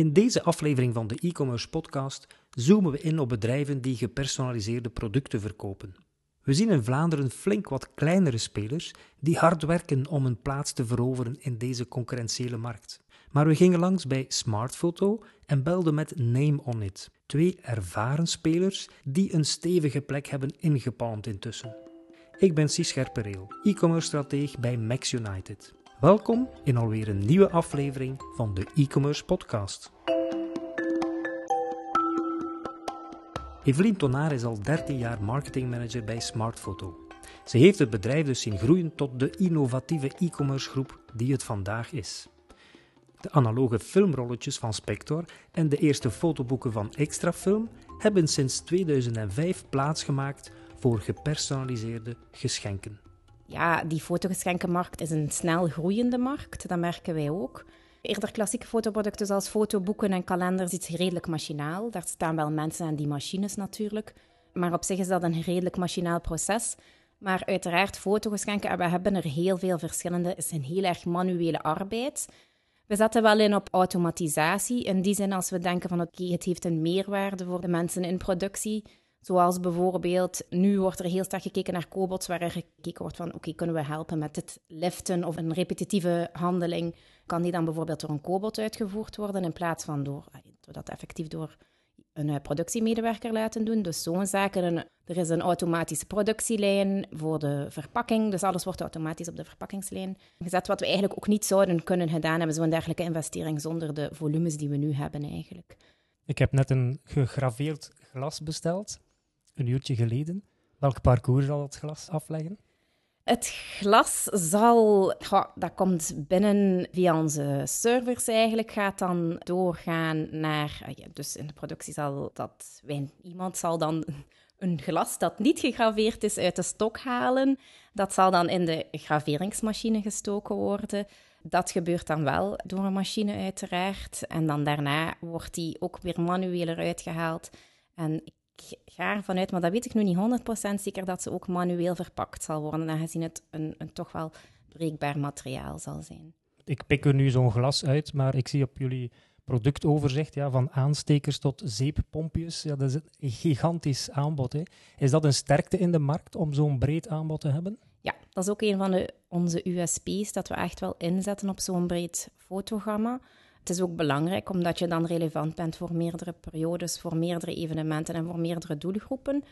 In deze aflevering van de e-commerce podcast zoomen we in op bedrijven die gepersonaliseerde producten verkopen. We zien in Vlaanderen flink wat kleinere spelers die hard werken om een plaats te veroveren in deze concurrentiële markt. Maar we gingen langs bij Smartphoto en belden met Name On It, twee ervaren spelers die een stevige plek hebben ingepalmd intussen. Ik ben Cies Scherpereel, e-commerce strateeg bij Max United. Welkom in alweer een nieuwe aflevering van de e-commerce podcast. Evelien Tonaar is al 13 jaar marketingmanager bij Smartphoto. Ze heeft het bedrijf dus zien groeien tot de innovatieve e-commerce groep die het vandaag is. De analoge filmrolletjes van Spector en de eerste fotoboeken van Extrafilm hebben sinds 2005 plaatsgemaakt voor gepersonaliseerde geschenken ja, die fotogeschenkenmarkt is een snel groeiende markt. Dat merken wij ook. Eerder klassieke fotoproducten zoals fotoboeken en kalenders iets redelijk machinaal. Daar staan wel mensen aan die machines natuurlijk. Maar op zich is dat een redelijk machinaal proces. Maar uiteraard, fotogeschenken, en we hebben er heel veel verschillende, is een heel erg manuele arbeid. We zetten wel in op automatisatie. In die zin, als we denken van oké, het heeft een meerwaarde voor de mensen in productie, Zoals bijvoorbeeld, nu wordt er heel sterk gekeken naar cobots, waar er gekeken wordt van, oké, kunnen we helpen met het liften of een repetitieve handeling? Kan die dan bijvoorbeeld door een cobot uitgevoerd worden in plaats van door, door dat effectief door een eh, productiemedewerker laten doen? Dus zo'n zaken. Er is een automatische productielijn voor de verpakking, dus alles wordt automatisch op de verpakkingslijn gezet, wat we eigenlijk ook niet zouden kunnen gedaan hebben, zo'n dergelijke investering, zonder de volumes die we nu hebben eigenlijk. Ik heb net een gegraveerd glas besteld een uurtje geleden. Welk parcours zal het glas afleggen? Het glas zal, dat komt binnen via onze servers eigenlijk, gaat dan doorgaan naar, ah dus in de productie zal dat, iemand zal dan een glas dat niet gegraveerd is uit de stok halen. Dat zal dan in de graveringsmachine gestoken worden. Dat gebeurt dan wel door een machine uiteraard. En dan daarna wordt die ook weer manueel eruit gehaald. En ga ervan uit, maar dat weet ik nu niet 100% zeker, dat ze ook manueel verpakt zal worden, aangezien het een, een toch wel breekbaar materiaal zal zijn. Ik pik er nu zo'n glas uit, maar ik zie op jullie productoverzicht ja, van aanstekers tot zeeppompjes. Ja, dat is een gigantisch aanbod. Hè. Is dat een sterkte in de markt om zo'n breed aanbod te hebben? Ja, dat is ook een van de, onze USP's, dat we echt wel inzetten op zo'n breed fotogramma. Het is ook belangrijk omdat je dan relevant bent voor meerdere periodes, voor meerdere evenementen en voor meerdere doelgroepen.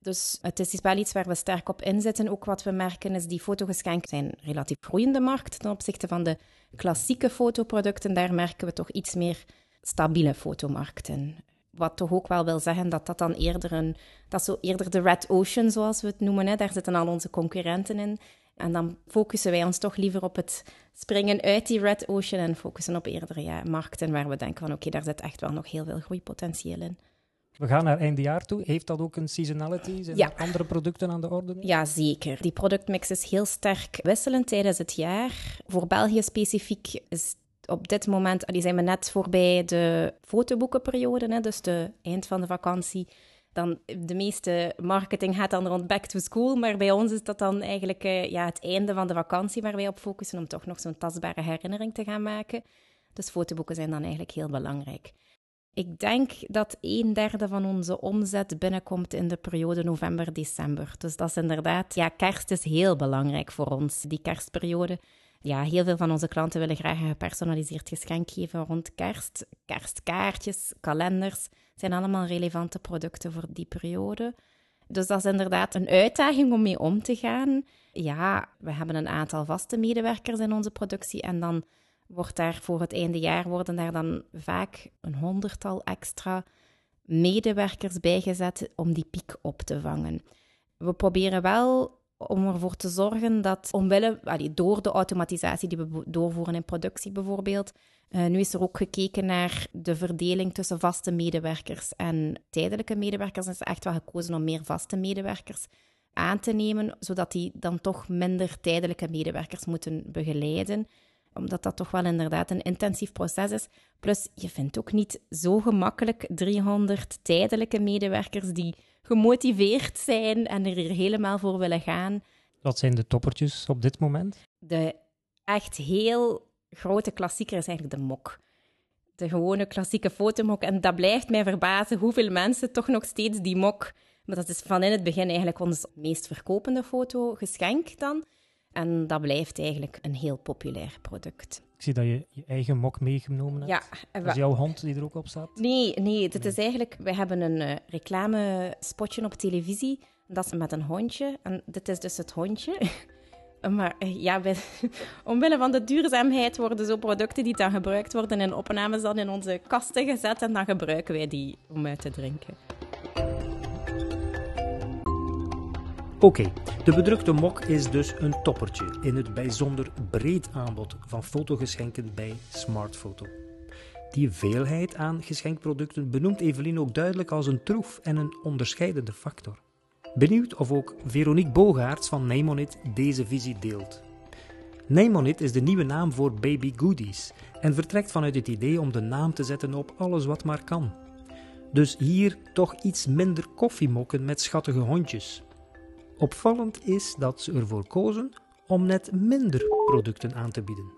Dus het is wel iets waar we sterk op inzetten. Ook wat we merken is die fotogeschenken zijn een relatief groeiende markt ten opzichte van de klassieke fotoproducten. Daar merken we toch iets meer stabiele fotomarkten. Wat toch ook wel wil zeggen dat dat dan eerder een... Dat zo eerder de red ocean, zoals we het noemen. Hè. Daar zitten al onze concurrenten in. En dan focussen wij ons toch liever op het springen uit die red ocean en focussen op eerdere ja, markten waar we denken van oké, daar zit echt wel nog heel veel groeipotentieel in. We gaan naar einde jaar toe. Heeft dat ook een seasonality? Zijn ja. er andere producten aan de orde? Ja, zeker. Die productmix is heel sterk wisselend tijdens het jaar. Voor België specifiek is op dit moment, die zijn we net voorbij de fotoboekenperiode, hè, dus de eind van de vakantie dan de meeste marketing gaat dan rond back to school, maar bij ons is dat dan eigenlijk uh, ja, het einde van de vakantie waar wij op focussen om toch nog zo'n tastbare herinnering te gaan maken. Dus fotoboeken zijn dan eigenlijk heel belangrijk. Ik denk dat een derde van onze omzet binnenkomt in de periode november-december. Dus dat is inderdaad, ja, kerst is heel belangrijk voor ons, die kerstperiode. Ja, heel veel van onze klanten willen graag een gepersonaliseerd geschenk geven rond kerst. Kerstkaartjes, kalenders zijn allemaal relevante producten voor die periode. Dus dat is inderdaad een uitdaging om mee om te gaan. Ja, we hebben een aantal vaste medewerkers in onze productie en dan wordt daar voor het einde jaar worden daar dan vaak een honderdtal extra medewerkers bijgezet om die piek op te vangen. We proberen wel om ervoor te zorgen dat, omwille, door de automatisatie die we doorvoeren in productie bijvoorbeeld, uh, nu is er ook gekeken naar de verdeling tussen vaste medewerkers en tijdelijke medewerkers. Er is echt wel gekozen om meer vaste medewerkers aan te nemen, zodat die dan toch minder tijdelijke medewerkers moeten begeleiden omdat dat toch wel inderdaad een intensief proces is. Plus, je vindt ook niet zo gemakkelijk 300 tijdelijke medewerkers die gemotiveerd zijn en er helemaal voor willen gaan. Wat zijn de toppertjes op dit moment? De echt heel grote klassieker is eigenlijk de mok. de gewone klassieke fotomok. En dat blijft mij verbazen hoeveel mensen toch nog steeds die mok... Maar dat is van in het begin eigenlijk ons meest verkopende fotogeschenk dan. En dat blijft eigenlijk een heel populair product. Ik zie dat je je eigen mok meegenomen hebt. Ja. Is jouw hond die er ook op staat? Nee, nee. Dit is eigenlijk... We hebben een uh, reclamespotje op televisie. Dat is met een hondje. En dit is dus het hondje. Maar eh, ja, bij, omwille van de duurzaamheid worden zo producten die dan gebruikt worden in opnames dan in onze kasten gezet en dan gebruiken wij die om uit te drinken. Oké, de bedrukte mok is dus een toppertje in het bijzonder breed aanbod van fotogeschenken bij Smartfoto. Die veelheid aan geschenkproducten benoemt Evelien ook duidelijk als een troef en een onderscheidende factor. Benieuwd of ook Veronique Bogaerts van Neymonit deze visie deelt. Neymonit is de nieuwe naam voor Baby Goodies en vertrekt vanuit het idee om de naam te zetten op alles wat maar kan. Dus hier toch iets minder koffiemokken met schattige hondjes. Opvallend is dat ze ervoor kozen om net minder producten aan te bieden.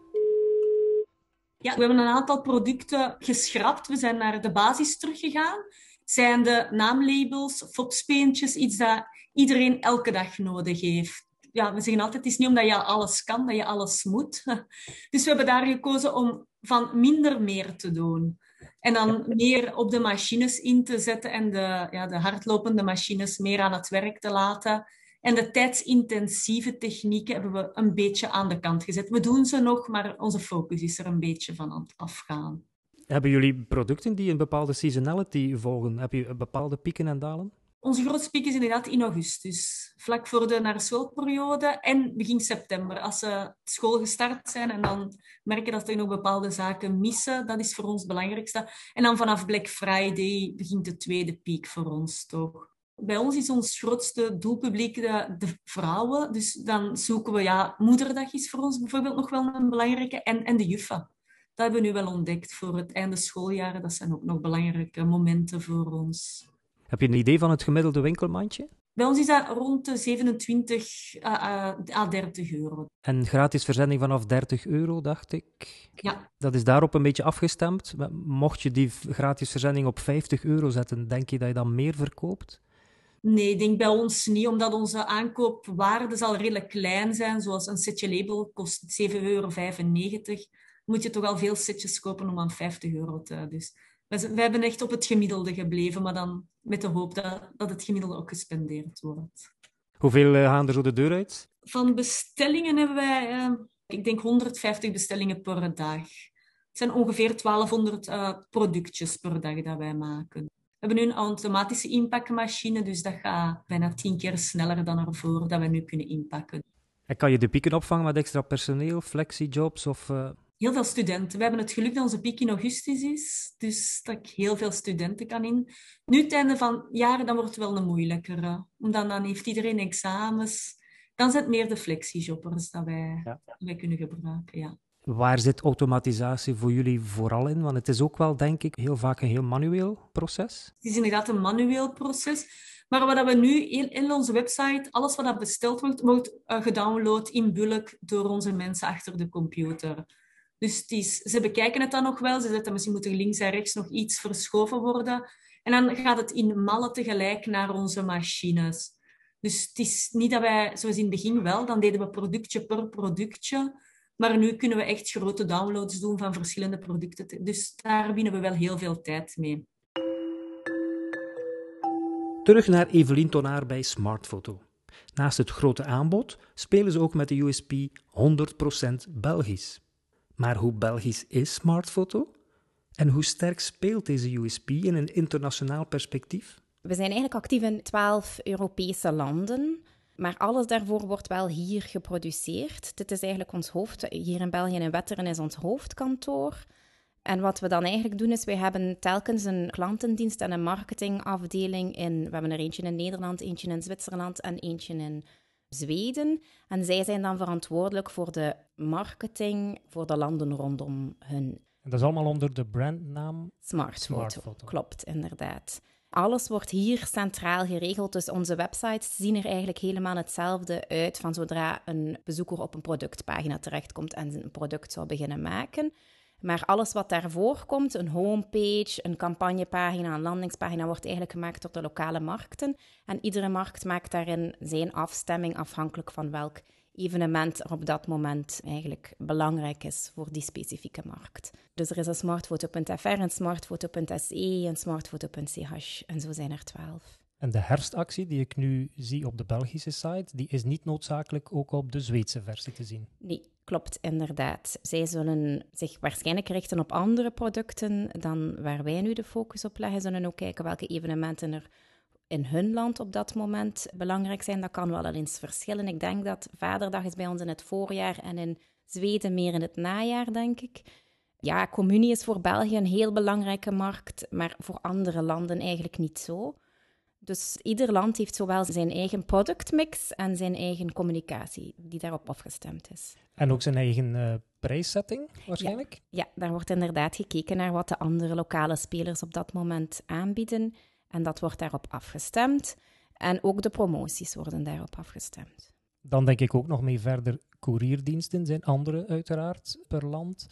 Ja, we hebben een aantal producten geschrapt. We zijn naar de basis teruggegaan zijn de naamlabels, fopspeentjes, iets dat iedereen elke dag nodig heeft. Ja, we zeggen altijd, het is niet omdat je alles kan, dat je alles moet. Dus we hebben daar gekozen om van minder meer te doen. En dan meer op de machines in te zetten en de, ja, de hardlopende machines meer aan het werk te laten. En de tijdsintensieve technieken hebben we een beetje aan de kant gezet. We doen ze nog, maar onze focus is er een beetje van aan het afgaan. Hebben jullie producten die een bepaalde seasonality volgen? Heb je bepaalde pieken en dalen? Onze grootste piek is inderdaad in augustus, vlak voor de naar schoolperiode en begin september. Als ze school gestart zijn en dan merken dat er nog bepaalde zaken missen, dat is voor ons het belangrijkste. En dan vanaf Black Friday begint de tweede piek voor ons toch. Bij ons is ons grootste doelpubliek de, de, vrouwen. Dus dan zoeken we, ja, moederdag is voor ons bijvoorbeeld nog wel een belangrijke. En, en de juffen dat hebben we nu wel ontdekt voor het einde schooljaar. Dat zijn ook nog belangrijke momenten voor ons. Heb je een idee van het gemiddelde winkelmandje? Bij ons is dat rond de 27 à 30 euro. En gratis verzending vanaf 30 euro, dacht ik. Ja. Dat is daarop een beetje afgestemd. Mocht je die gratis verzending op 50 euro zetten, denk je dat je dan meer verkoopt? Nee, ik denk bij ons niet, omdat onze aankoopwaarde zal redelijk klein zijn. Zoals een setje label kost 7,95 euro moet je toch al veel setjes kopen om aan 50 euro te... Dus we, we hebben echt op het gemiddelde gebleven, maar dan met de hoop dat, dat het gemiddelde ook gespendeerd wordt. Hoeveel uh, gaan er zo de deur uit? Van bestellingen hebben wij, uh, ik denk 150 bestellingen per dag. Het zijn ongeveer 1200 uh, eh, productjes per dag dat wij maken. We hebben nu een automatische inpakmachine, dus dat gaat bijna tien keer sneller dan ervoor dat we nu kunnen inpakken. En kan je de pieken opvangen met extra personeel, flexijobs of heel veel studenten. We hebben het geluk dat onze piek in augustus is, dus dat ik heel veel studenten kan in. Nu, het einde van jaren, dan wordt het wel een moeilijkere. Omdat dan heeft iedereen examens. Dan zijn het meer de flexijobbers dat wij, ja. wij kunnen gebruiken, ja. Waar zit automatisatie voor jullie vooral in? Want het is ook wel, denk ik, heel vaak een heel manueel proces. Het is inderdaad een manueel proces. Maar wat we nu in, onze website, alles wat besteld wordt, wordt uh, gedownload in bulk door onze mensen achter de computer. Dus ze bekijken het dan nog wel. Ze zetten misschien moet er links en rechts nog iets verschoven worden. En dan gaat het in mallen tegelijk naar onze machines. Dus het is niet dat wij, zoals in het begin wel, dan deden we productje per productje. Maar nu kunnen we echt grote downloads doen van verschillende producten. Dus daar winnen we wel heel veel tijd mee. Terug naar Evelien Tonaar bij Smartfoto. Naast het grote aanbod spelen ze ook met de USP 100% Belgisch. Maar hoe Belgisch is smartfoto? En hoe sterk speelt deze USP in een internationaal perspectief? We zijn eigenlijk actief in 12 Europese landen. Maar alles daarvoor wordt wel hier geproduceerd. Dit is eigenlijk ons hoofd. Hier in België in Wetteren is ons hoofdkantoor. En wat we dan eigenlijk doen is, we hebben telkens een klantendienst en een marketingafdeling in. We hebben er eentje in Nederland, eentje in Zwitserland en eentje in Zweden. En zij zijn dan verantwoordelijk voor de marketing voor de landen rondom hun. En dat is allemaal onder de brandnaam Smartphoto. Klopt, inderdaad. Alles wordt hier centraal geregeld, dus onze websites zien er eigenlijk helemaal hetzelfde uit van zodra een bezoeker op een productpagina terechtkomt en een product zou beginnen maken. Maar alles wat daarvoor komt, een homepage, een campagnepagina, een landingspagina, wordt eigenlijk gemaakt door de lokale markten. En iedere markt maakt daarin zijn afstemming afhankelijk van welk evenement er op dat moment eigenlijk belangrijk is voor die specifieke markt. Dus er is een smartfoto.fr, een smartfoto.se, een smartfoto.ch en zo zijn er twaalf. En de herfstactie die ik nu zie op de Belgische site, die is niet noodzakelijk ook op de Zweedse versie te zien. Nee, klopt inderdaad. Zij zullen zich waarschijnlijk richten op andere producten dan waar wij nu de focus op leggen. Ze zullen ook kijken welke evenementen er in hun land op dat moment belangrijk zijn. Dat kan wel eens verschillen. Ik denk dat Vaderdag is bij ons in het voorjaar en in Zweden meer in het najaar, denk ik. Ja, communie is voor België een heel belangrijke markt, maar voor andere landen eigenlijk niet zo. Dus ieder land heeft zowel zijn eigen productmix en zijn eigen communicatie die daarop afgestemd is. En ook zijn eigen uh, prijszetting waarschijnlijk? Ja, ja, daar wordt inderdaad gekeken naar wat de andere lokale spelers op dat moment aanbieden. En dat wordt daarop afgestemd. En ook de promoties worden daarop afgestemd. Dan denk ik ook nog mee verder. Courierdiensten zijn andere uiteraard per land.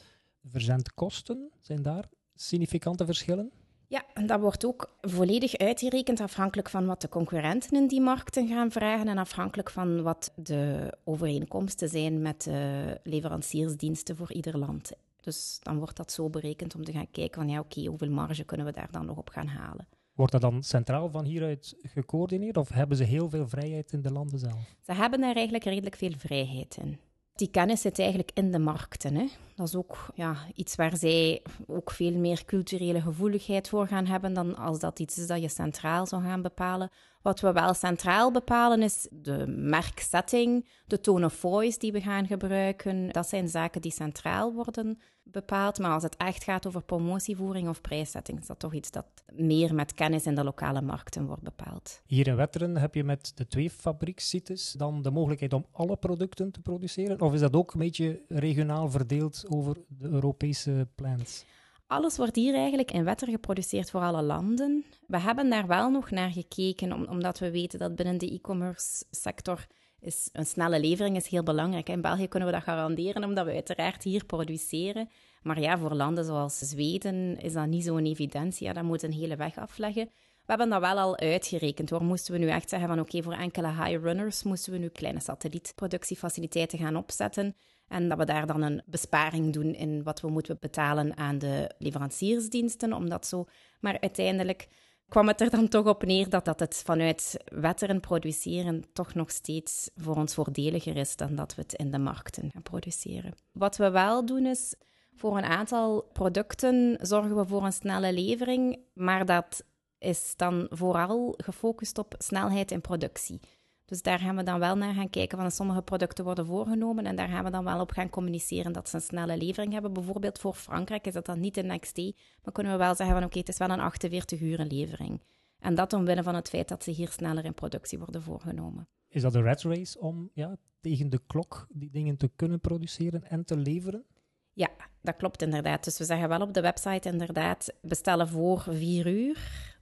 Verzendkosten, zijn daar significante verschillen? Ja, en dat wordt ook volledig uitgerekend afhankelijk van wat de concurrenten in die markten gaan vragen en afhankelijk van wat de overeenkomsten zijn met de leveranciersdiensten voor ieder land. Dus dan wordt dat zo berekend om te gaan kijken van ja, oké, hoeveel marge kunnen we daar dan nog op gaan halen. Wordt dat dan centraal van hieruit gecoördineerd of hebben ze heel veel vrijheid in de landen zelf? Ze hebben daar eigenlijk redelijk veel vrijheid in. Die kennis zit eigenlijk in de markten. Hè. Dat is ook ja, iets waar zij ook veel meer culturele gevoeligheid voor gaan hebben dan als dat iets is dat je centraal zou gaan bepalen. Wat we wel centraal bepalen is de merksetting, de tone of voice die we gaan gebruiken. Dat zijn zaken die centraal worden bepaald. Maar als het echt gaat over promotievoering of prijszetting, is dat toch iets dat meer met kennis in de lokale markten wordt bepaald. Hier in Wetteren heb je met de twee fabriekssites dan de mogelijkheid om alle producten te produceren? Of is dat ook een beetje regionaal verdeeld over de Europese plants? Alles wordt hier eigenlijk in Wetter geproduceerd voor alle landen. We hebben daar wel nog naar gekeken, omdat we weten dat binnen de e-commerce sector is een snelle levering is heel belangrijk. In België kunnen we dat garanderen, omdat we uiteraard hier produceren. Maar ja, voor landen zoals Zweden is dat niet zo'n evidentie. Ja, dat moet een hele weg afleggen. We hebben dat wel al uitgerekend. Waar moesten we nu echt zeggen van oké, voor enkele high runners moesten we nu kleine satellietproductiefaciliteiten gaan opzetten. En dat we daar dan een besparing doen in wat we moeten betalen aan de leveranciersdiensten, omdat zo. Maar uiteindelijk kwam het er dan toch op neer dat, dat het vanuit wetteren produceren toch nog steeds voor ons voordeliger is dan dat we het in de markten gaan produceren. Wat we wel doen is, voor een aantal producten zorgen we voor een snelle levering, maar dat is dan vooral gefocust op snelheid in productie. Dus daar gaan we dan wel naar gaan kijken, van sommige producten worden voorgenomen en daar gaan we dan wel op gaan communiceren dat ze een snelle levering hebben. Bijvoorbeeld voor Frankrijk is dat dan niet een next day, maar kunnen we wel zeggen van oké, het is wel een 48 uur levering. En dat omwille van het feit dat ze hier sneller in productie worden voorgenomen. Is dat een red race om ja, tegen de klok die dingen te kunnen produceren en te leveren? Ja, dat klopt inderdaad. Dus we zeggen wel op de website inderdaad bestellen voor vier uur.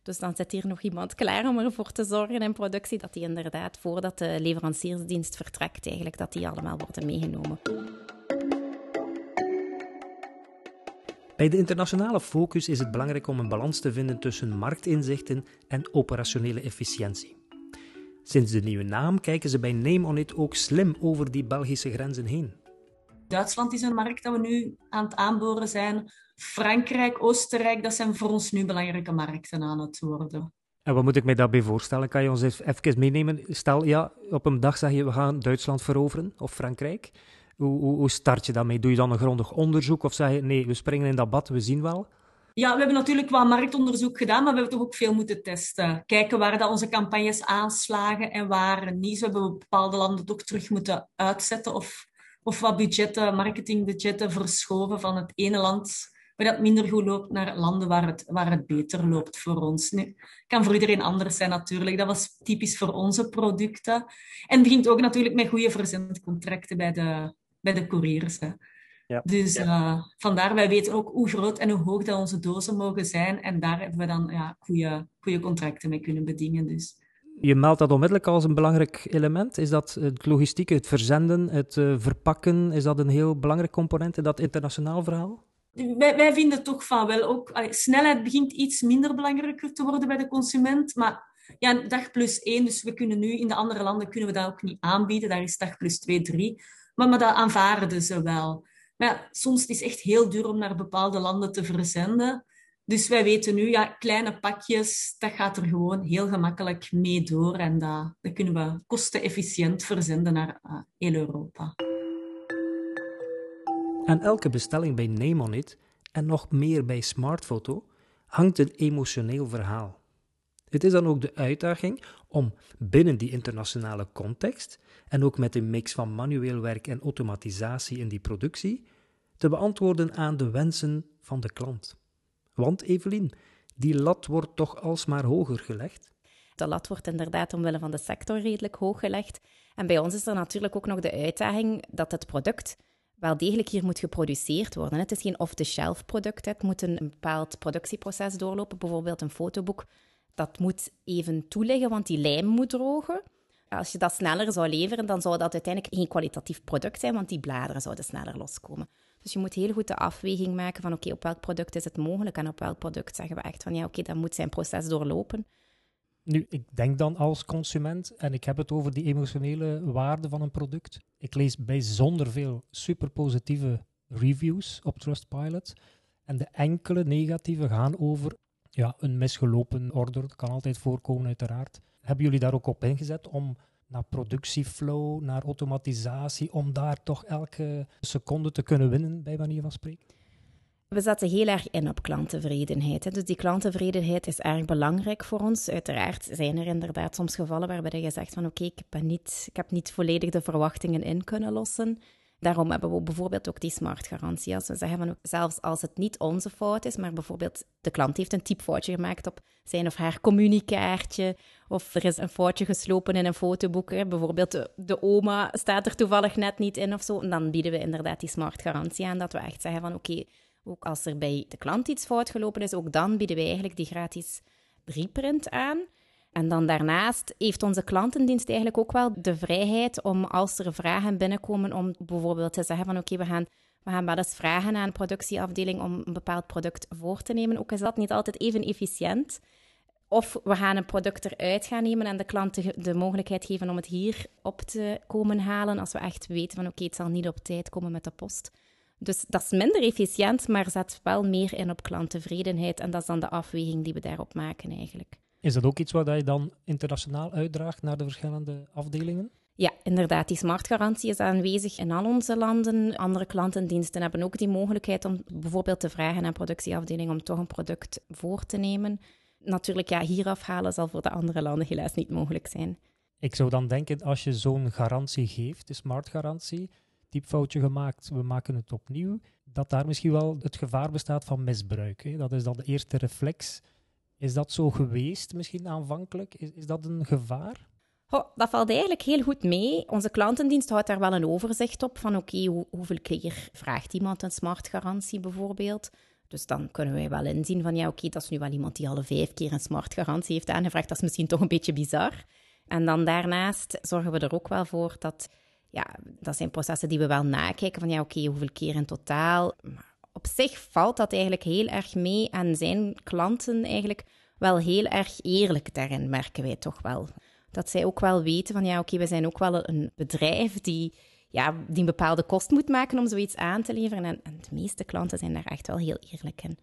Dus dan zit hier nog iemand klaar om ervoor te zorgen in productie dat die inderdaad, voordat de leveranciersdienst vertrekt, eigenlijk, dat die allemaal worden meegenomen. Bij de internationale focus is het belangrijk om een balans te vinden tussen marktinzichten en operationele efficiëntie. Sinds de nieuwe naam kijken ze bij Name On It ook slim over die Belgische grenzen heen. Duitsland is een markt dat we nu aan het aanboren zijn. Frankrijk, Oostenrijk, dat zijn voor ons nu belangrijke markten aan het worden. En wat moet ik mij daarbij voorstellen? Kan je ons even meenemen? Stel, ja, op een dag zeg je, we gaan Duitsland veroveren, of Frankrijk. Hoe, hoe, hoe start je daarmee? Doe je dan een grondig onderzoek, of zeg je, nee, we springen in dat bad, we zien wel? Ja, we hebben natuurlijk wel marktonderzoek gedaan, maar we hebben toch ook veel moeten testen. Kijken waar dat onze campagnes aanslagen en waar niet. Zo hebben we bepaalde landen toch terug moeten uitzetten of of wat budgetten, marketingbudgetten verschoven van het ene land waar dat minder goed loopt naar landen waar het, waar het beter loopt voor ons. Nu, kan voor iedereen anders zijn natuurlijk. Dat was typisch voor onze producten. En het begint ook natuurlijk met goede verzendcontracten bij de, bij de couriers. Hè. Ja. Dus uh, vandaar, wij weten ook hoe groot en hoe hoog dat onze dozen mogen zijn. En daar hebben we dan ja, goede, goede contracten mee kunnen bedingen. Dus je meldt dat onmiddellijk als een belangrijk element. Is dat het logistieke, het verzenden, het uh, verpakken, is dat een heel belangrijk component in dat internationaal verhaal? Wij, wij vinden toch van wel ook... snelheid begint iets minder belangrijker te worden bij de consument, maar ja, dag plus één, dus we kunnen nu in de andere landen kunnen we dat ook niet aanbieden. Daar is dag plus twee, drie. Maar, maar dat aanvaarden ze wel. Maar soms is het echt heel duur om naar bepaalde landen te verzenden. Dus wij weten nu, ja, kleine pakjes, dat gaat er gewoon heel gemakkelijk mee door. En dat, dat kunnen we kostenefficiënt verzenden naar uh, heel Europa. Aan elke bestelling bij Nemonit en nog meer bij Smartfoto hangt een emotioneel verhaal. Het is dan ook de uitdaging om binnen die internationale context en ook met een mix van manueel werk en automatisatie in die productie te beantwoorden aan de wensen van de klant. Want Evelien, die lat wordt toch alsmaar hoger gelegd? De lat wordt inderdaad omwille van de sector redelijk hoog gelegd. En bij ons is er natuurlijk ook nog de uitdaging dat het product wel degelijk hier moet geproduceerd worden. Het is geen off-the-shelf product. Het moet een bepaald productieproces doorlopen. Bijvoorbeeld een fotoboek. Dat moet even toeleggen, want die lijm moet drogen. Als je dat sneller zou leveren, dan zou dat uiteindelijk geen kwalitatief product zijn, want die bladeren zouden sneller loskomen. Dus je moet heel goed de afweging maken van oké, op welk product is het mogelijk en op welk product zeggen we echt van ja, oké, dat moet zijn proces doorlopen. Nu, ik denk dan als consument, en ik heb het over die emotionele waarde van een product. Ik lees bijzonder veel super positieve reviews op Trustpilot. En de enkele negatieve gaan over ja, een misgelopen order. Dat kan altijd voorkomen, uiteraard. Hebben jullie daar ook op ingezet om naar productieflow, naar automatisatie, om daar toch elke seconde te kunnen winnen, bij manier van spreken? We zetten heel erg in op klanttevredenheid. Dus die klanttevredenheid is erg belangrijk voor ons. Uiteraard zijn er inderdaad soms gevallen waarbij je zegt van oké, ik, ben niet, ik heb niet volledig de verwachtingen in kunnen lossen. Daarom hebben we bijvoorbeeld ook die smart garantie. Als we zeggen van, zelfs als het niet onze fout is, maar bijvoorbeeld de klant heeft een typfoutje gemaakt op zijn of haar communicaartje, of er is een foutje geslopen in een fotoboek, bijvoorbeeld de, oma staat er toevallig net niet in of zo, dan bieden we inderdaad die smart garantie aan, dat we echt zeggen van oké, ook als er bij de klant iets fout gelopen is, ook dan bieden we eigenlijk die gratis reprint aan. En dan daarnaast heeft onze klantendienst eigenlijk ook wel de vrijheid om als er vragen binnenkomen, om bijvoorbeeld te zeggen van oké, we, gaan, we gaan wel eens vragen aan een productieafdeling om een bepaald product voor te nemen. Ook is dat niet altijd even efficiënt. Of we gaan een product eruit gaan nemen en de klant de, mogelijkheid geven om het hier op te komen halen als we echt weten van oké, het zal niet op tijd komen met de post. Dus dat is minder efficiënt, maar zet wel meer in op klanttevredenheid en dat is dan de afweging die we daarop maken eigenlijk. Is dat ook iets wat je dan internationaal uitdraagt naar de verschillende afdelingen? Ja, inderdaad. Die smartgarantie is aanwezig in al onze landen. Andere klantendiensten hebben ook die mogelijkheid om bijvoorbeeld te vragen aan productieafdeling om toch een product voor te nemen. Natuurlijk, ja, hier afhalen zal voor de andere landen helaas niet mogelijk zijn. Ik zou dan denken, als je zo'n garantie geeft, de smartgarantie, typfoutje gemaakt, we maken het opnieuw, dat daar misschien wel het gevaar bestaat van misbruik. Hè? Dat is dan de eerste reflex is dat zo geweest misschien aanvankelijk? Is, dat een gevaar? dat valt eigenlijk heel goed mee. Onze klantendienst houdt daar wel een overzicht op van oké, hoeveel keer vraagt iemand een smartgarantie bijvoorbeeld. Dus dan kunnen wij wel inzien van ja, oké, dat is nu wel iemand die alle vijf keer een smartgarantie heeft aangevraagd. Dat is misschien toch een beetje bizar. En dan daarnaast zorgen we er ook wel voor dat, ja, dat zijn processen die we wel nakijken van ja, oké, hoeveel keer in totaal op zich valt dat eigenlijk heel erg mee en zijn klanten eigenlijk wel heel erg eerlijk daarin, merken wij toch wel. Dat zij ook wel weten van ja, oké, we zijn ook wel een bedrijf die, ja, die een bepaalde kost moet maken om zoiets aan te leveren. En, en de meeste klanten zijn daar echt wel heel eerlijk in.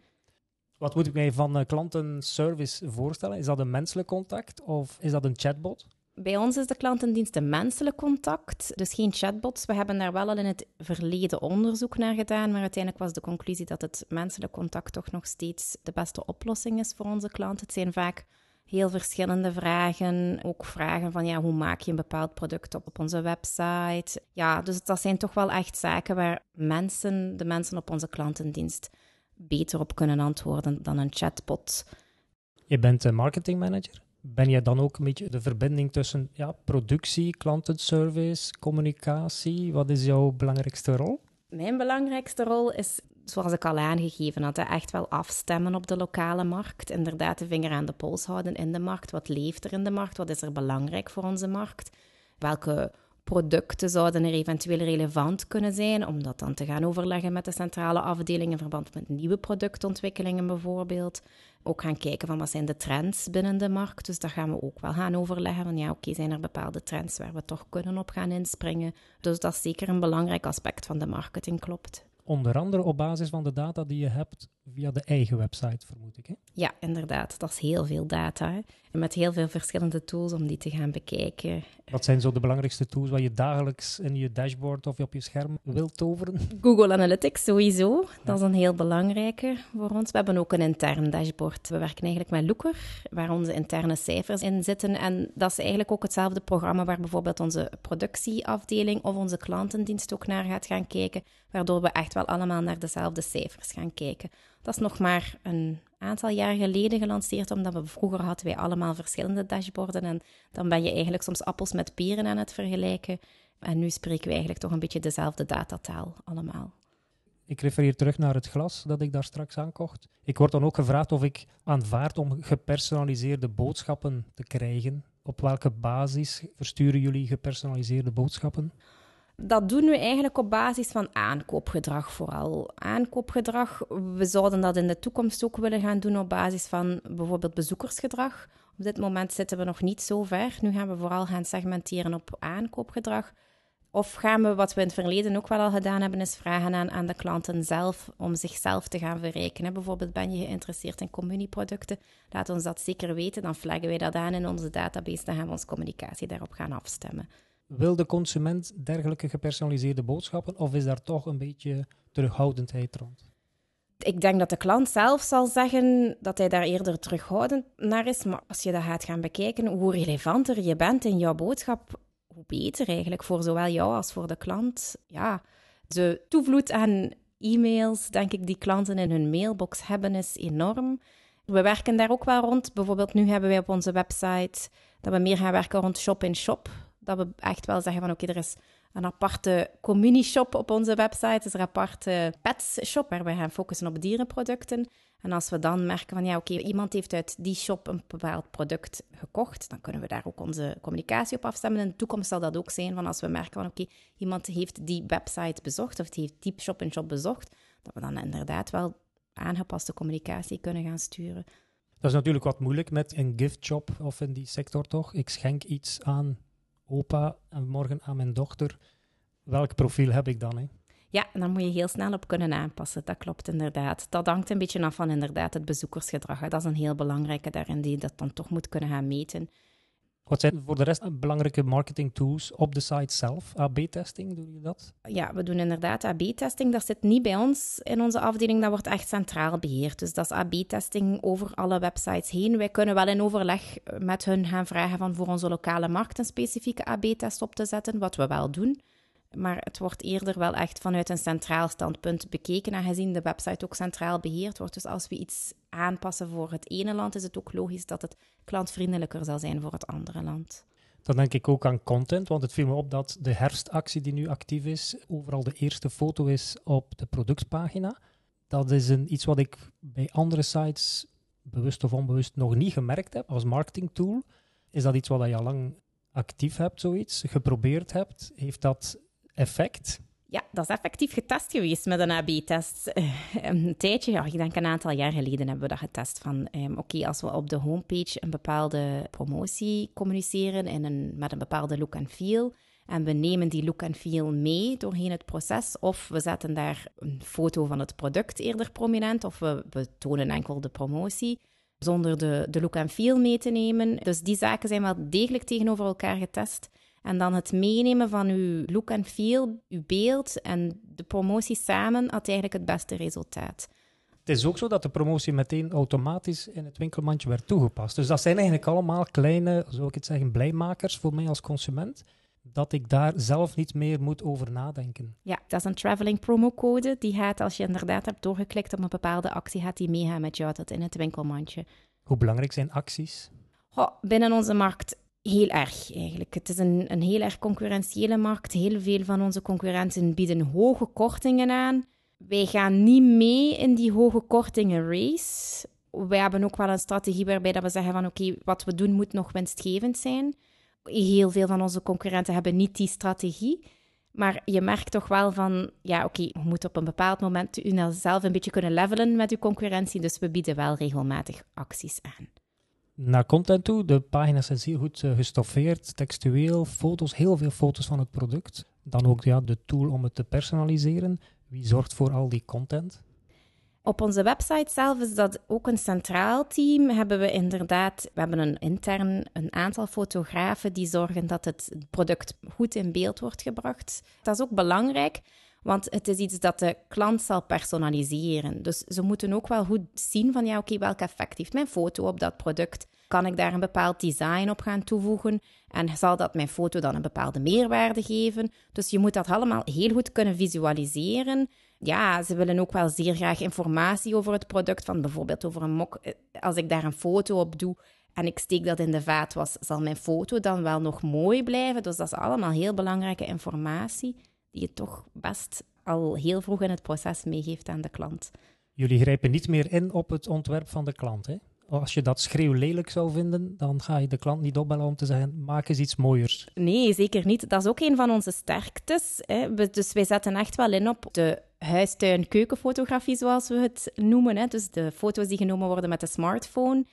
Wat moet ik mij van uh, klantenservice voorstellen? Is dat een menselijk contact of is dat een chatbot? Bij ons is de klantendienst een menselijk contact, dus geen chatbots. We hebben daar wel al in het verleden onderzoek naar gedaan, maar uiteindelijk was de conclusie dat het menselijk contact toch nog steeds de beste oplossing is voor onze klanten. Het zijn vaak heel verschillende vragen, ook vragen van ja, hoe maak je een bepaald product op op onze website. Ja, dus dat zijn toch wel echt zaken waar mensen, de mensen op onze klantendienst beter op kunnen antwoorden dan een chatbot. Je bent marketingmanager? Ben jij dan ook een beetje de verbinding tussen ja, productie, klantenservice, communicatie? Wat is jouw belangrijkste rol? Mijn belangrijkste rol is, zoals ik al aangegeven had, echt wel afstemmen op de lokale markt. Inderdaad, de vinger aan de pols houden in de markt. Wat leeft er in de markt? Wat is er belangrijk voor onze markt? Welke producten zouden er eventueel relevant kunnen zijn, om dat dan te gaan overleggen met de centrale afdeling in verband met nieuwe productontwikkelingen bijvoorbeeld. Ook gaan kijken van wat zijn de trends binnen de markt. Dus dat gaan we ook wel gaan overleggen. Van ja, oké, zijn er bepaalde trends waar we toch kunnen op gaan inspringen. Dus dat is zeker een belangrijk aspect van de marketing, klopt. Onder andere op basis van de data die je hebt via de eigen website, vermoed ik. Hè? Ja, inderdaad. Dat is heel veel data. En met heel veel verschillende tools om die te gaan bekijken. Wat zijn zo de belangrijkste tools wat je dagelijks in je dashboard of op je scherm wilt toveren? Google Analytics sowieso. Dat is een heel belangrijke voor ons. We hebben ook een intern dashboard. We werken eigenlijk met Looker, waar onze interne cijfers in zitten. En dat is eigenlijk ook hetzelfde programma waar bijvoorbeeld onze productieafdeling of onze klantendienst ook naar gaat gaan kijken, waardoor we echt wel allemaal naar dezelfde cijfers gaan kijken. Dat is nog maar een aantal jaar geleden gelanceerd, omdat we vroeger hadden wij allemaal verschillende dashboarden en dan ben je eigenlijk soms appels met peren aan het vergelijken. En nu spreken we eigenlijk toch een beetje dezelfde datataal allemaal. Ik refereer terug naar het glas dat ik daar straks aankocht. Ik word dan ook gevraagd of ik aanvaard om gepersonaliseerde boodschappen te krijgen. Op welke basis versturen jullie gepersonaliseerde boodschappen? Dat doen we eigenlijk op basis van aankoopgedrag vooral. Aankoopgedrag, we zouden dat in de toekomst ook willen gaan doen op basis van bijvoorbeeld bezoekersgedrag. Op dit moment zitten we nog niet zo ver. Nu gaan we vooral gaan segmenteren op aankoopgedrag. Of gaan we, wat we in het verleden ook wel al gedaan hebben, is vragen aan, aan de klanten zelf om zichzelf te gaan verrekenen. Bijvoorbeeld ben je geïnteresseerd in communieproducten, laat ons dat zeker weten. Dan flaggen wij dat aan in onze database, dan gaan we onze communicatie daarop gaan afstemmen. Wil de consument dergelijke gepersonaliseerde boodschappen of is daar toch een beetje terughoudendheid rond? Ik denk dat de klant zelf zal zeggen dat hij daar eerder terughoudend naar is. Maar als je dat gaat gaan bekijken, hoe relevanter je bent in jouw boodschap, hoe beter eigenlijk voor zowel jou als voor de klant. Ja, de toevloed aan e-mails, denk ik, die klanten in hun mailbox hebben, is enorm. We werken daar ook wel rond. Bijvoorbeeld nu hebben wij op onze website dat we meer gaan werken rond shop-in-shop. Dat we echt wel zeggen van oké, er is een aparte communishop op onze website. Er is een aparte pets-shop waar we gaan focussen op dierenproducten. En als we dan merken van ja, oké, iemand heeft uit die shop een bepaald product gekocht, dan kunnen we daar ook onze communicatie op afstemmen. In de toekomst zal dat ook zijn van als we merken van oké, iemand heeft die website bezocht of heeft die shop-in-shop bezocht, dat we dan inderdaad wel aangepaste communicatie kunnen gaan sturen. Dat is natuurlijk wat moeilijk met een gift shop of in die sector toch. Ik schenk iets aan opa en morgen aan mijn dochter. Welk profiel heb ik dan? Hè? Ja, dan moet je heel snel op kunnen aanpassen. Dat klopt inderdaad. Dat hangt een beetje af van inderdaad het bezoekersgedrag. Dat is een heel belangrijke daarin die dat dan toch moet kunnen gaan meten. Wat zijn voor de rest belangrijke marketing tools op de site zelf? AB-testing, doe je dat? Ja, we doen inderdaad AB-testing. Dat zit niet bij ons in onze afdeling, dat wordt echt centraal beheerd. Dus dat is AB-testing over alle websites heen. Wij kunnen wel in overleg met hun gaan vragen van voor onze lokale markt een specifieke AB-test op te zetten, wat we wel doen. Maar het wordt eerder wel echt vanuit een centraal standpunt bekeken, aangezien de website ook centraal beheerd wordt. Dus als we iets aanpassen voor het ene land, is het ook logisch dat het klantvriendelijker zal zijn voor het andere land. Dan denk ik ook aan content, want het viel me op dat de herfstactie die nu actief is, overal de eerste foto is op de productpagina. Dat is een, iets wat ik bij andere sites, bewust of onbewust, nog niet gemerkt heb als marketingtool. Is dat iets wat je al lang actief hebt, zoiets, geprobeerd hebt? Heeft dat effect? Ja, dat is effectief getest geweest met een AB-test. Eh, een tijdje, ja, ik denk een aantal jaar geleden hebben we dat getest. Van um, oké, als we op de homepage een bepaalde promotie communiceren in met een bepaalde look en feel. En we nemen die look en feel mee doorheen het proces. Of we zetten daar een foto van het product eerder prominent. Of we, we tonen enkel de promotie zonder de, de look en feel mee te nemen. Dus die zaken zijn wel degelijk tegenover elkaar getest. En dan het meenemen van uw look en feel, uw beeld en de promotie samen had eigenlijk het beste resultaat. Het is ook zo dat de promotie meteen automatisch in het winkelmandje werd toegepast. Dus dat zijn eigenlijk allemaal kleine, zou ik het zeggen, blijmakers voor mij als consument. Dat ik daar zelf niet meer moet over nadenken. Ja, dat is een traveling promocode. Die gaat, als je inderdaad hebt doorgeklikt op een bepaalde actie, gaat die meegaan met jou tot in het winkelmandje. Hoe belangrijk zijn acties? Oh, binnen onze markt heel erg eigenlijk. Het is een, een heel erg concurrentiële markt. Heel veel van onze concurrenten bieden hoge kortingen aan. Wij gaan niet mee in die hoge kortingen race. Wij hebben ook wel een strategie waarbij dat we zeggen van oké, wat we doen moet nog winstgevend zijn. Heel veel van onze concurrenten hebben niet die strategie. Maar je merkt toch wel van, ja, oké, je moet op een bepaald moment zelf een beetje kunnen levelen met je concurrentie. Dus we bieden wel regelmatig acties aan. Naar content toe, de pagina's zijn zeer goed uh, gestoffeerd, textueel, foto's, heel veel foto's van het product. Dan ook ja, de tool om het te personaliseren. Wie zorgt voor al die content? Op onze website zelf is dat ook een centraal team. Hebben we inderdaad, we hebben een intern een aantal fotografen die zorgen dat het product goed in beeld wordt gebracht. Dat is ook belangrijk, want het is iets dat de klant zal personaliseren. Dus ze moeten ook wel goed zien van ja, oké, welk effect heeft mijn foto op dat product? Kan ik daar een bepaald design op gaan toevoegen? En zal dat mijn foto dan een bepaalde meerwaarde geven? Dus je moet dat allemaal heel goed kunnen visualiseren ja, ze willen ook wel zeer graag informatie over het product. Van bijvoorbeeld over een mok. Eh, als ik daar een foto op doe en ik steek dat in de vaatwas, zal mijn foto dan wel nog mooi blijven. Dus dat is allemaal heel belangrijke informatie die je toch best al heel vroeg in het proces meegeeft aan de klant. Jullie grijpen niet meer in op het ontwerp van de klant, hè? Als je dat schreeuw lelijk zou vinden, dan ga je de klant niet opbellen om te zeggen: maak eens iets mooiers. Nee, zeker niet. Dat is ook een van onze sterktes. Hè. Dus wij zetten echt wel in op de huistuin-keukenfotografie, zoals we het noemen. Hè. Dus de foto's die genomen worden met de smartphone.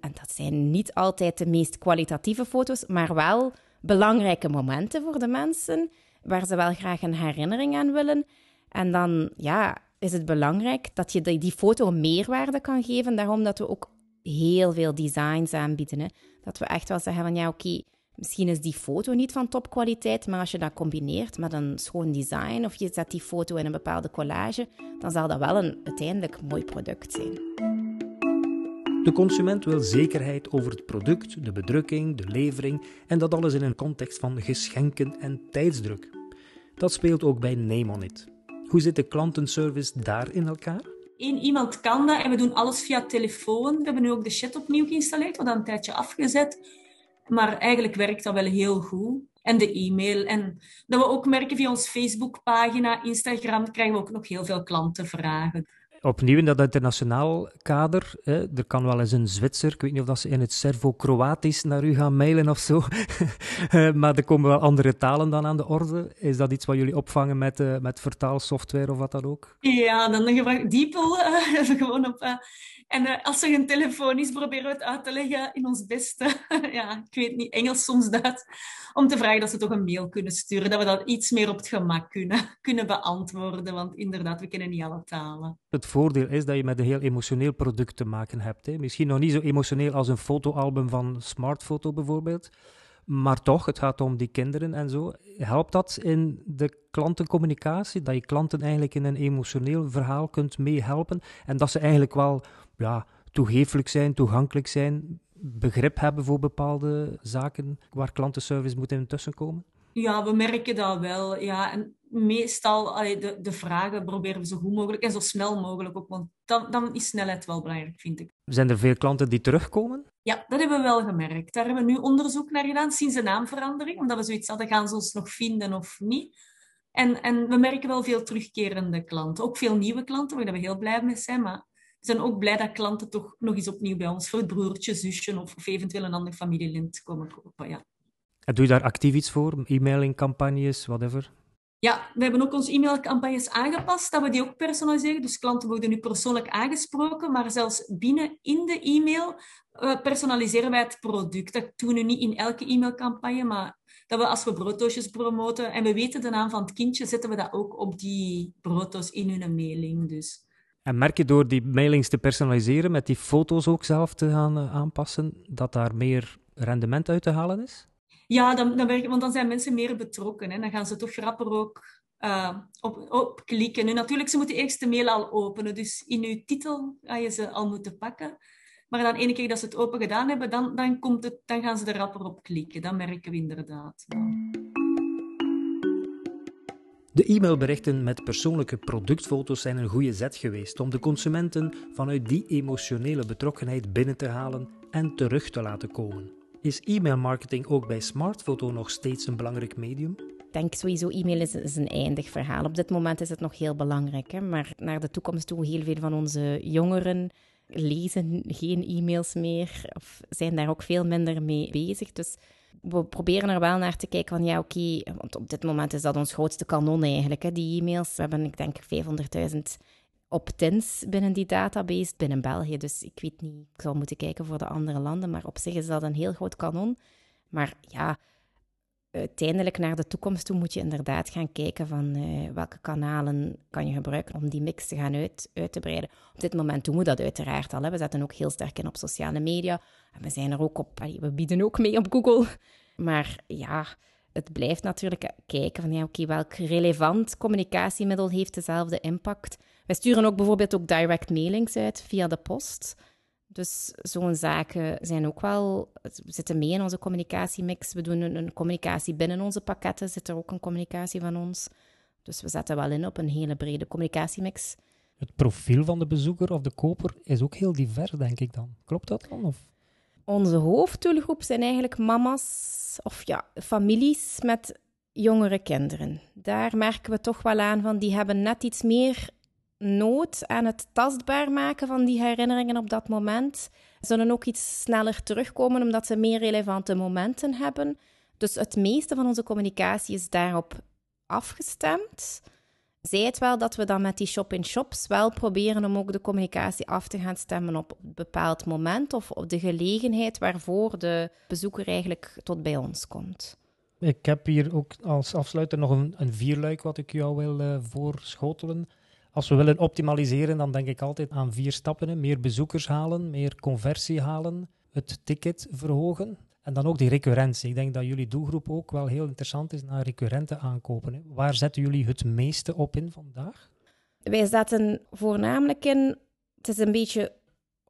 En dat zijn niet altijd de meest kwalitatieve foto's, maar wel belangrijke momenten voor de mensen, waar ze wel graag een herinnering aan willen. En dan ja, is het belangrijk dat je die, foto meerwaarde kan geven. Daarom dat we ook heel veel designs aanbieden. Hè. Dat we echt wel zeggen van ja, oké, misschien is die foto niet van topkwaliteit, maar als je dat combineert met een schoon design of je zet die foto in een bepaalde collage, dan zal dat wel een uiteindelijk mooi product zijn. De consument wil zekerheid over het product, de bedrukking, de levering en dat alles in een context van geschenken en tijdsdruk. Dat speelt ook bij Name On It. Hoe zit de klantenservice daar in elkaar? Eén iemand kan dat en we doen alles via telefoon. We hebben nu ook de chat opnieuw geïnstalleerd, wat een tijdje afgezet. Maar eigenlijk werkt dat wel heel goed. En de e-mail. En dat we ook merken via ons Facebookpagina, Instagram, krijgen we ook nog heel veel klantenvragen opnieuw in dat internationaal kader, hè, er kan wel eens een Zwitser, ik weet niet of dat ze in het Servo-Kroatisch naar u gaan mailen of zo, eh, maar er komen wel andere talen dan aan de orde. Is dat iets wat jullie opvangen met, uh, met vertaalsoftware of wat dan ook? Ja, dan gebruik ik Diepel uh, gewoon op... en als er een telefoon is, proberen we het uit te leggen in ons beste, ja, ik weet niet, Engels, soms Duits, om te vragen dat ze toch een mail kunnen sturen, dat we dat iets meer op het gemak kunnen, kunnen beantwoorden, want inderdaad, we kennen niet alle talen. Het voordeel is dat je met een heel emotioneel product te maken hebt. Hè. Misschien nog niet zo emotioneel als een fotoalbum van Smartfoto bijvoorbeeld, maar toch, het gaat om die kinderen en zo. Helpt dat in de klantencommunicatie, dat je klanten eigenlijk in een emotioneel verhaal kunt meehelpen en dat ze eigenlijk wel ja, toegeeflijk zijn, toegankelijk zijn, begrip hebben voor bepaalde zaken waar klantenservice moet in tussenkomen? Ja, we merken dat wel. Ja. En meestal, allee, de, de vragen proberen we zo goed mogelijk en zo snel mogelijk ook. Want dan, dan is snelheid wel belangrijk, vind ik. Zijn er veel klanten die terugkomen? Ja, dat hebben we wel gemerkt. Daar hebben we nu onderzoek naar gedaan sinds de naamverandering. Omdat we zoiets hadden, gaan ze ons nog vinden of niet? En, en we merken wel veel terugkerende klanten. Ook veel nieuwe klanten, waar we heel blij mee zijn. Maar we zijn ook blij dat klanten toch nog eens opnieuw bij ons voor het broertje, zusje of, of eventueel een ander familielint komen kopen. Ja. En doe je daar actief iets voor? E-mailingcampagnes, whatever? Ja, we hebben ook onze e-mailcampagnes aangepast, dat we die ook personaliseren. Dus klanten worden nu persoonlijk aangesproken, maar zelfs binnen in de e-mail uh, personaliseren wij het product. Dat doen we nu niet in elke e-mailcampagne, maar dat we als we brooddoosjes promoten en we weten de naam van het kindje, zetten we dat ook op die brooddoos in hun mailing. Dus. En merk je door die mailings te personaliseren, met die foto's ook zelf te gaan uh, aanpassen, dat daar meer rendement uit te halen is? Ja, dan, dan want dan zijn mensen meer betrokken. Hè. Dan gaan ze toch rapper ook uh, op, op klikken. Nu, natuurlijk, ze moeten eerst de mail al openen. Dus in uw titel ga je ze al moeten pakken. Maar dan ene keer dat ze het open gedaan hebben, dan, dan, komt het, dan gaan ze er rapper op klikken. Dat merken we inderdaad. De e-mailberichten met persoonlijke productfoto's zijn een goede zet geweest om de consumenten vanuit die emotionele betrokkenheid binnen te halen en terug te laten komen. Is e-mailmarketing ook bij smartfoto nog steeds een belangrijk medium? Ik denk sowieso, e-mail is, een eindig verhaal. Op dit moment is het nog heel belangrijk. Hè? Maar naar de toekomst toe, heel veel van onze jongeren lezen geen e-mails meer of zijn daar ook veel minder mee bezig. Dus we proberen er wel naar te kijken van ja, oké, want op dit moment is dat ons grootste kanon eigenlijk, hè, die e-mails. We hebben, ik denk, 500.000 opt-ins binnen die database binnen België. Dus ik weet niet, ik zal moeten kijken voor de andere landen, maar op zich is dat een heel groot kanon. Maar ja, uiteindelijk naar de toekomst toe moet je inderdaad gaan kijken van uh, welke kanalen kan je gebruiken om die mix te gaan uit, uit te breiden. Op dit moment doen we dat uiteraard al. We zetten ook heel sterk in op sociale media. En we zijn er ook op, we bieden ook mee op Google. Maar ja, het blijft natuurlijk kijken van ja, oké, welk relevant communicatiemiddel heeft dezelfde impact. Wij sturen ook bijvoorbeeld ook direct mailings uit via de post. Dus zo'n zaken zijn ook wel, zitten mee in onze communicatiemix. We doen een, een, communicatie binnen onze pakketten, zit er ook een communicatie van ons. Dus we zetten wel in op een hele brede communicatiemix. Het profiel van de bezoeker of de koper is ook heel divers, denk ik dan. Klopt dat dan? Of? Onze hoofddoelgroep zijn eigenlijk mama's of ja, families met jongere kinderen. Daar merken we toch wel aan van die hebben net iets meer nood aan het tastbaar maken van die herinneringen op dat moment. Zullen ook iets sneller terugkomen omdat ze meer relevante momenten hebben. Dus het meeste van onze communicatie is daarop afgestemd. Zij het wel dat we dan met die shop-in-shops wel proberen om ook de communicatie af te gaan stemmen op een bepaald moment of op de gelegenheid waarvoor de bezoeker eigenlijk tot bij ons komt. Ik heb hier ook als afsluiter nog een, een vierluik wat ik jou wil uh, voorschotelen. Als we willen optimaliseren, dan denk ik altijd aan vier stappen. Meer bezoekers halen, meer conversie halen, het ticket verhogen en dan ook die recurrentie. Ik denk dat jullie doelgroep ook wel heel interessant is naar recurrente aankopen. Waar zetten jullie het meeste op in vandaag? Wij zetten voornamelijk in, het is een beetje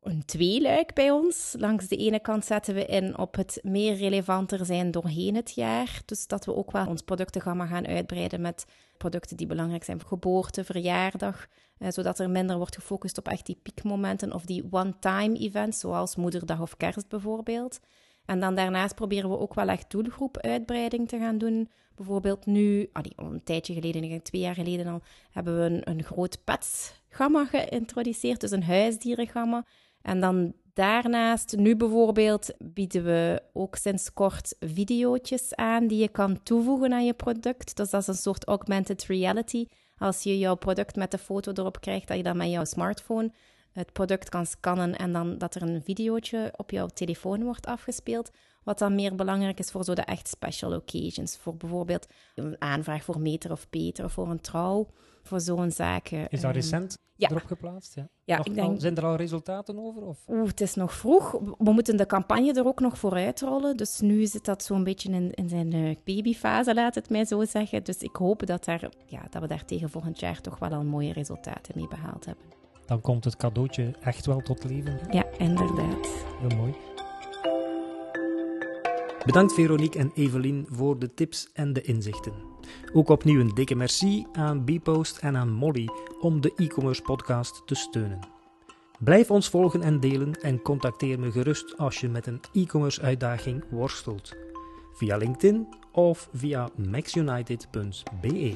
een tweeluik bij ons. Langs de ene kant zetten we in op het meer relevanter zijn doorheen het jaar. Dus dat we ook wel ons productengamma gaan uitbreiden met producten die belangrijk zijn voor geboorte, verjaardag. Eh, zodat er minder wordt gefocust op echt die piekmomenten of die one-time events, zoals Moederdag of Kerst bijvoorbeeld. En dan daarnaast proberen we ook wel echt doelgroepuitbreiding te gaan doen. Bijvoorbeeld nu, ah, een tijdje geleden, twee jaar geleden al, hebben we een, een groot petsgamma geïntroduceerd, dus een huisdierengamma. En dan daarnaast, nu bijvoorbeeld, bieden we ook sinds kort video's aan die je kan toevoegen aan je product. Dus dat is een soort augmented reality. Als je jouw product met de foto erop krijgt, dat je dan met jouw smartphone het product kan scannen en dan dat er een videootje op jouw telefoon wordt afgespeeld. Wat dan meer belangrijk is voor zo de echt special occasions. Voor bijvoorbeeld een aanvraag voor meter of peter voor een trouw. Voor zo'n zaken. Is dat ehm, recent erop geplaatst? Ja, ja ik denk... zijn er al resultaten over? Of? Oeh, het is nog vroeg. We moeten de campagne er ook nog voor uitrollen. Dus nu zit dat zo'n beetje in, in zijn uh, babyfase, laat het mij zo zeggen. Dus ik hoop dat, daar, ja, dat we daar tegen volgend jaar toch wel al mooie resultaten mee behaald hebben dan komt het cadeautje echt wel tot leven. Ja, inderdaad. Heel mooi. Bedankt Veronique en Evelien voor de tips en de inzichten. Ook opnieuw een dikke merci aan Bpost en aan Molly om de e-commerce podcast te steunen. Blijf ons volgen en delen en contacteer me gerust als je met een e-commerce uitdaging worstelt. Via LinkedIn of via maxunited.be.